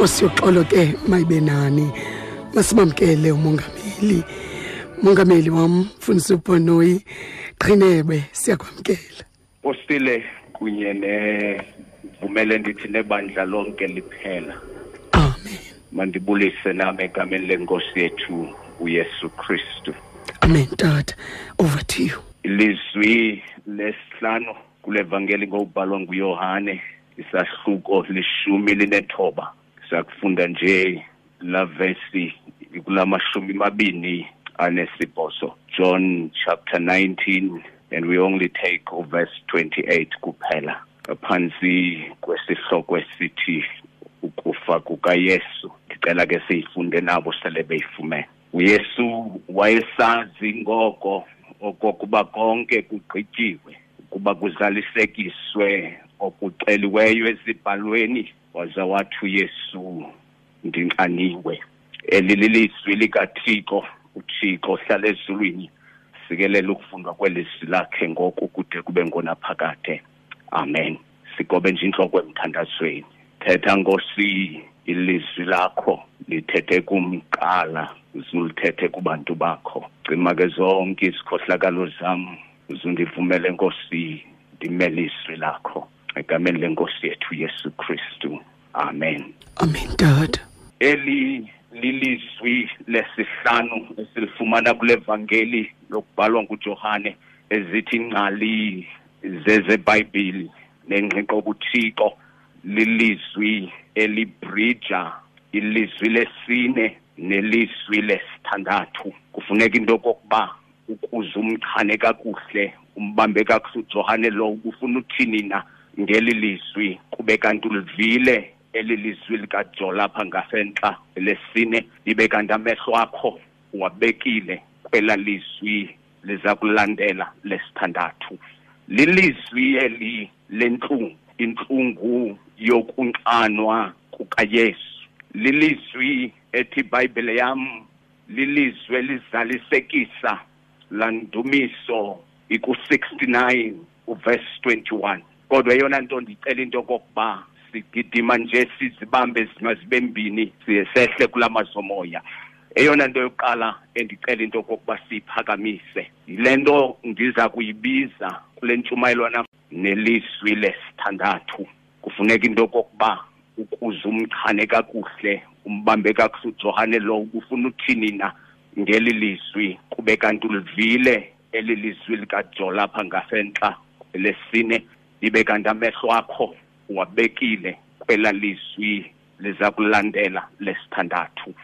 Nkosi yoxolo ke mayibe nani. Masimamkele umongameli. Mongameli wam mfundisi uPonoyi Qhinebe siyakwamkela. Postile kunye nevumele ndithi nebandla lonke liphela Amen. mandibulise nami egameni lenkosi yethu uYesu Kristu Amen tata. Over to you. ilizwi lesihlanu kule vangeli ngobhalwa nguYohane isahluko lishumi linethoba sakufunda nje la vesi kulamashumi mabini anesibhozo. John chapter 19 and we only take verse 28 kuphela. Ngaphansi kwesihloko esithi ukufa kukaYesu. Ndicela ke siyifunde nabo sele beyifumene. uYesu wayesazi ngoko okokuba konke kugqityiwe ukuba kuzalisekiswe okuceliweyo ezibhalweni waza wathi uYesu ndinxaniwe eli lilizwi likaThixo uThixo hlala ezulwini sikelela ukufundwa kwelizwi lakhe ngoku kude kube ngonaphakade amen. Sigobe nje inhloko emthandazweni. Thetha nkosi ilizwi lakho lithethe kumqala uzulithethe kubantu bakho. Cima ke zonke izikhohlakalo zam uzundivumele nkosi ndimele izwi lakho. Egameni lenkosi yethu Yesu Kristu. Amen. Amen tata. eli lilizwi lesihlanu esilifumana kule vangeli lokubhalwa nguJohane ezithi ingcali zezebhayibhili nengqiqo ubuthixo lilizwi elibridja ilizwi lesine nelizwi lesithandathu. Kufuneka into kokuba ukuze umchane kakuhle umbambe kakuhle uJohane lo ufuna uthini na? Ngeli lizwi kube kanti ulivile eli lizwi likaJo lapha ngasentla lesine libe kanti amehlo akho wabekile kwela lizwi liza kulandela lesithandathu. Lilizwi eli lenhlungu inhlungu yokunxanwa kukaYesu. Lilizwi ethi iBhayibhile yam lilizwi elizalisekisa landumiso iku69 uverse 21 kodwa eyona nto ndicela into okokuba sigidima nje sizibambe zingazibe mbini sehle kulamazomoya eyona nto yokuqala endicela into okokuba siyiphakamise yile nto ndiza kuyibiza kule ntshumayelwana nelizwi lesithandathu. Kufuneka into kokuba ukuze umchane kakuhle umbambe kakuhle uJohane lo ufuna uthini na ngeli lizwi kube kanti ulivile eli lizwi likajola lapha ngasentla lesine libe kanti amehlo akho wabekile kwela lizwi liza kulandela lesithandathu.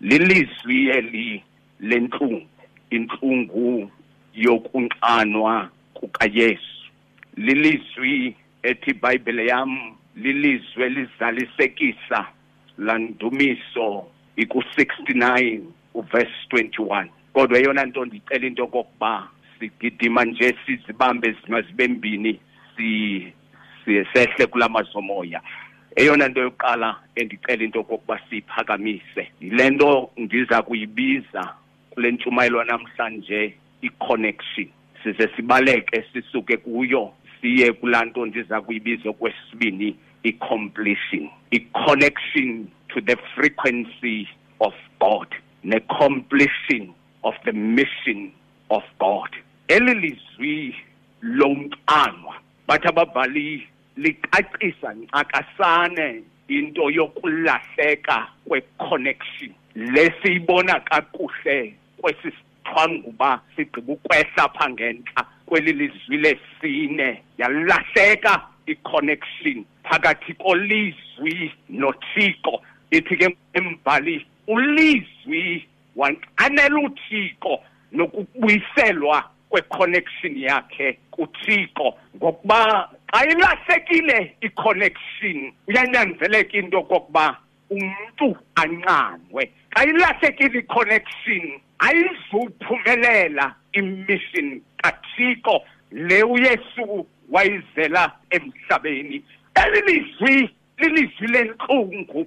Lilizwi eli lenhlungu inhlungu yokunxanwa kukaYesu. Lilizwi ethi iBhayibhile yam lilizwi elizalisekisa landumiso iku69 uverse 21 kodwa eyona nto ndicela into kokuba sigidima nje sizibambe zingazibe mbini. Si siyesehle kulamazomoya eyona nto yokuqala endicela into kokuba siyiphakamise yile nto ndiza kuyibiza kule ntshumayelo namhlanje i-connection. Size sibaleke sisuke kuyo siye kulaa nto ndiza kuyibiza kwesibini i-completion. I-connection to the frequency of god ne-completion of the mission of god. Eli lizwi lomqanwa bathi ababhali licacisa ncakasane into yokulahleka kwe-connection. Lesiyibona kakuhle kwesi sithwanguba sigqiba ukwehla pha ngentla kweli lizwi lesine. Yalahleka i-connection phakathi kolizwi nothixo. Ithi ke embhali ulizwi wanqanela uthixo nokubuyiselwa kweconnection yakhe kuthixo ngokuba xa ilahlekile iconnection. Uyanyanzeleka into kokuba umntu anqanwe xa ilahlekile iconnection ayizuphumelela imission kathixo le uyesu wayizela emhlabeni. Elilizwi lilizwi lenhlungu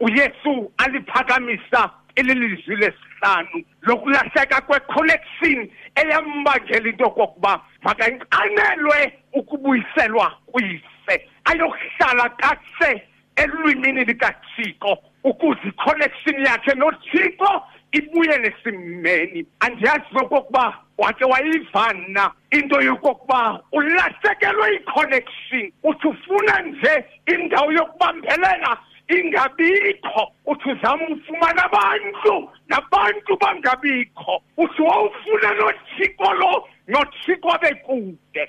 uyesu aliphakamisa ililizwi lesihlanu lokulahleka kweconnection eyambangela into kokuba makanqanelwe ukubuyiselwa kuyise. Ayokuhlala kakuhle elwimini likathixo ukuze iconnection yakhe nothixo ibuye nesimeni. Andiyazi nokokuba wake wayivana into yokokuba ulahlekelwe iconnection uthi ufuna nje indawo yokubambelela ingabikho uthi uzama ufumana abantu nabantu bangabikho. Uthi wawufuna nothixo lo nothixo bekude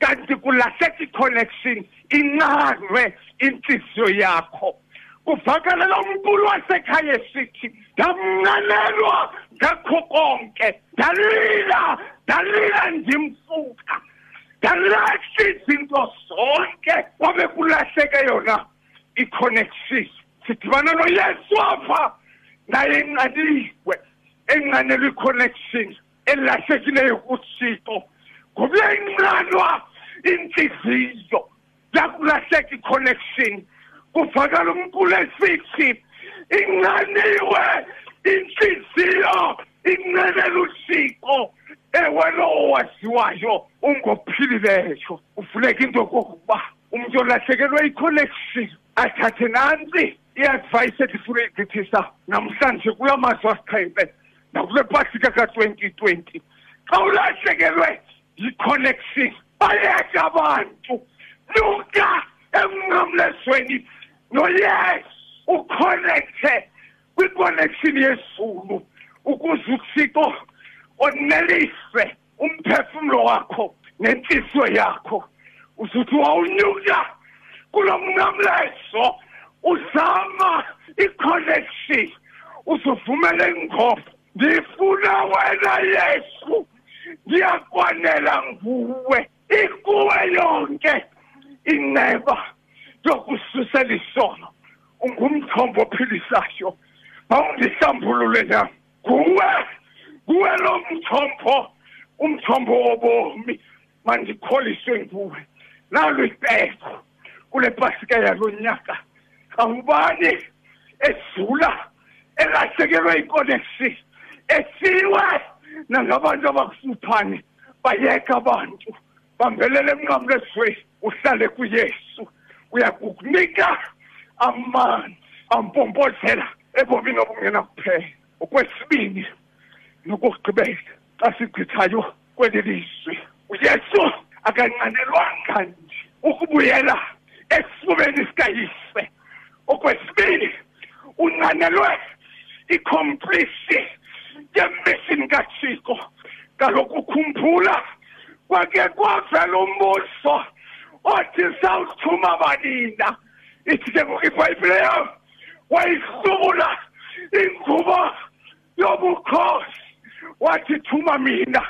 kanti kulahleka iconnection inqanwe inhliziyo yakho. Kuvakala lo mqulu wasekhaya esithi ndamnqanelwa ngakho konke ndalila ndalila ndimfuka ndalahla izinto zonke kwabe kulahleke yona. Iconnection sidibana noyesu apha. Naye enqaniwe enqanelwe iconnection elahlekileyo kuthixo. Ngoba uyayinqanwa intliziyo yakulahleka iconnection. Kuvakala umqulu esithi inqaniwe inhliziyo inqenela uthixo. Ewe lowo waziwayo ungophilileyo. Uvuleka into kokuba umntu olahlekelwe iconnection athathe nantsi i-advice endifuna uyigqithisa namhlanje kula mazwi asixhenxe nakule pasika ka-twenty twenty. Xa ulahlekelwe yi-connection bayeka abantu. Luka emnqamlezweni. Noyesu uconnecte kwi-connection yezulu ukuze uthixo oneliswe umphefumlo wakho nenhliziyo yakho. Uzuthi wawunyuka. Kulo mnqamlezo uzama i-connection uzuvumela ingqobo ndifuna wena yesu ndiyakwanela nguwe ikuwe yonke inceba yokususela isono. Ungumthombo ophilisayo mawundihlambulule nam nguwe nguwe lo mthombo umthombo wobomi mandikholiswe nguwe. Nalo ipeko kule pasika yalo nyaka awubani edlula elahlekelwe iconnection esiwe nangabantu abakusuphane bayeka abantu bambelele emnqamlezweni uhlale kuyesu uyakukunika amanzi ampompozela ebomini obungenakuphela okwesibini nokugqibela xa sigqithayo kweli lizwi uyesu akanqanelwanga nje ukubuyela esifubeni sikayise. Okwesibili unqanelwe icomplisi yemission kathixo. Kaloku khumbula kwake kwavela umbuso othi sawuthuma banina ithi ke ngoku ibhayibhile yam wayihlula ingubo yobukhosi wathi thuma mina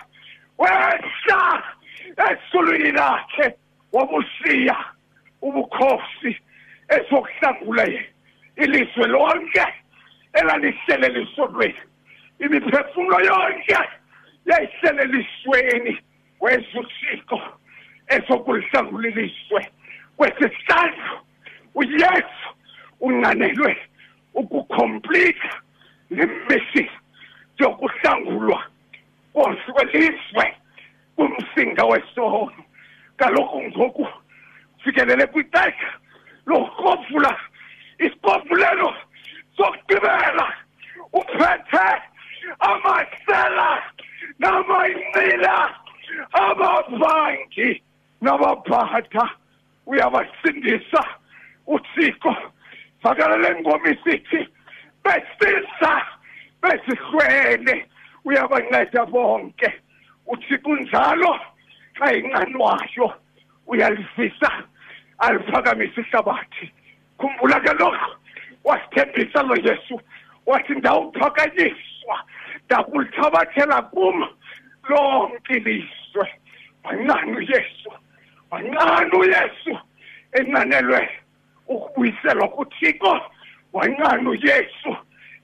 wehla! Esulwini lakhe wabushiya ubukhosi esokuhlangula ilizwe lonke elalihlele lisonweni imiphefumulo yonke yayihlele lisweni wezwa uthixo esokulihlangula ilizwe. Kwesihlandlo uyesu unqanelwe ukucomplete lemmission yokuhlangulwa kwelizwe. Kumsinga wesono kaloku ngoku fikelele kwixesha lokufula isikofulelo sokugqibela. Uphethe amasela namayinqila ababangi nabaphatha uyabasindisa uthixo. Vakalele ngoma isithi besisa besihlwele. Uyabanceda bonke. Uthixo unjalo xa inqanwayo uyalivisa aliphakamisa ihlabathi. Khumbula ke lokho wasithembisa lo yesu wathi ndawuphakanyiswa ndakulithabathela kum lonke ilizwe. Wancane uyesu? Wancane uyesu? Enqanelwe ukubuyiselwa kuthixo? Wancane uyesu?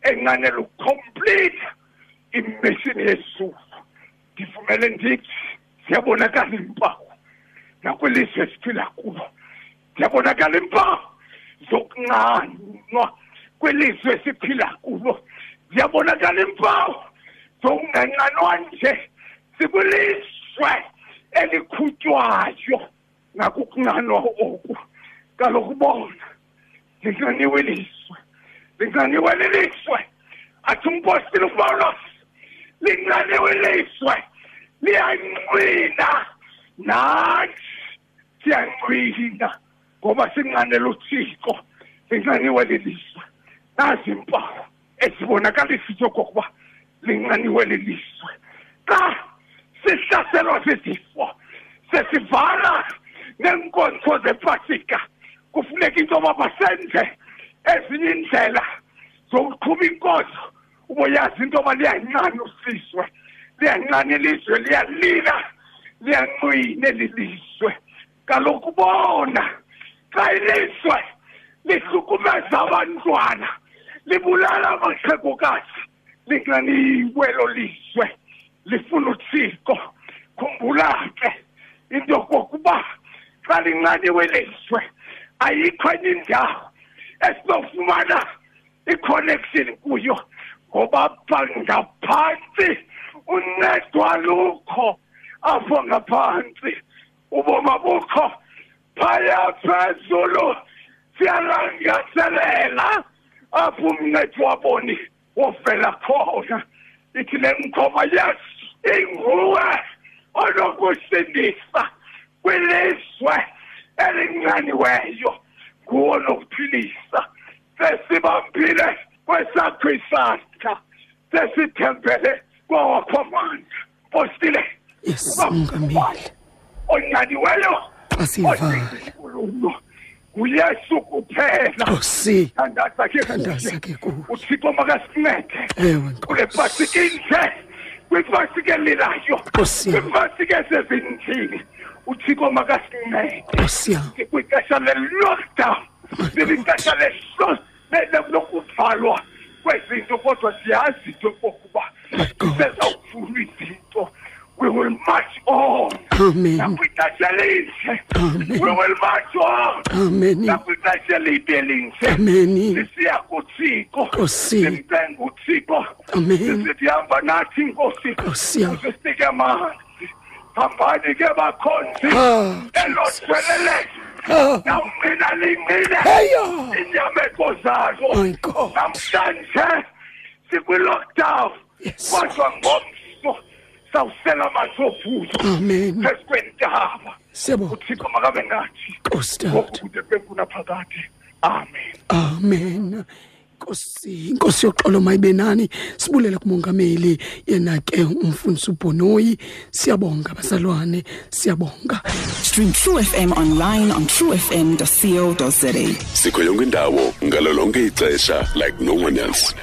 Enqanelwe ukucomplete imission yezulu? Ngivumele ndithi ziyabonakala impawu. Nakwilizwe esiphila kulo ziyabonakala impawu. Zokunqanwa kwelizwe esiphila kulo ziyabonakala impawu. Zokunganqanwa nje. Sikwilizwe elikhutshwayo nakukunqanwa oku. Kaloku bona linqaniwe ilizwe linqaniwe lilizwe athi umpostile upawulos linqaniwe ilizwe liyanqwina nathi siyanqwina ngoba sinqanela uthixo linqaniwe lilizwe nazi impawu ezibonakalisa into yokokuba linqaniwe lilizwe xa sihlaselwa zizifo sesivala neenkonzo zepasika kufuneka into yoba basenze ezinye iindlela zokuqhuba inkonzo uboyazi into yoba liyanqana usizwe liyanqana ilizwe liyalila liyanqwine lilizwe kaloku bona xa ilizwe lihlukumeza abantwana libulala amaxhegokazi linqaniwe lo lizwe lifuna uthixo. Khumbula ke into yokokuba xa linqaniwe lizwe ayikho enye indawo esinofumana iconnection kuyo. Ngoba pha ngaphantsi uncedo alukho apho ngaphantsi ubomi bukho phaya phezulu siyalangaselela apho umncedi waboni wovela khona. Ithi le mkhoma yes inguwe onokusindisa kwilizwe elinqaniweyo nguwo nokuphilisa. Sesibambile kwesakho isandla sesithembele kwawakho amandla postile Yes, Mongameli. onqaniweyo Asivala. onkulumo nguyesu kuphela Nkosi. thandaza ke Thandaza ke kuwe. uthixo makasincede Ewe kule Nkosi. pasika inje kwipasika elilayo Nkosi yam. kwipasika esezindlini uthixo makasincede Nkosi yam. kwixesha le-lockdown lilixesha leso- le- le- lokuvalwa kwezinto kodwa siyazi into yokokuba My God. sisezawuvula izinto we will march on Amen. nakwixesha elinje Amen. we will march on Amen. nakwixesha elide elinje Amen. sisiya kuthixo Nkosi. simcenga uthixo Amen. sisithi hamba nathi nkosi Nkosi yam. usisike amanzi hambani ke bakhonzi Ah, elodwelele Ah. nawungqina lingqine Heya. inyameko zazo My God. namhlanje sikwi-lockdown Yes. kodwa ngomso sawusela amanzi ovuzo Amen. phezu kwentaba Siyabonga. uthixo makabe nathi Nkosi ngoku Dade. kude benguna phakathi amen Amen. Nkosi, inkosi yoxolo mayibe nani. Sibulela kumongameli yena ke umfundisi uBonoyi. Siyabonga bazalwane, siyabonga. Stream True FM online on truefm.co.za. sikho yonke indawo ngalo lonke ixesha like no one else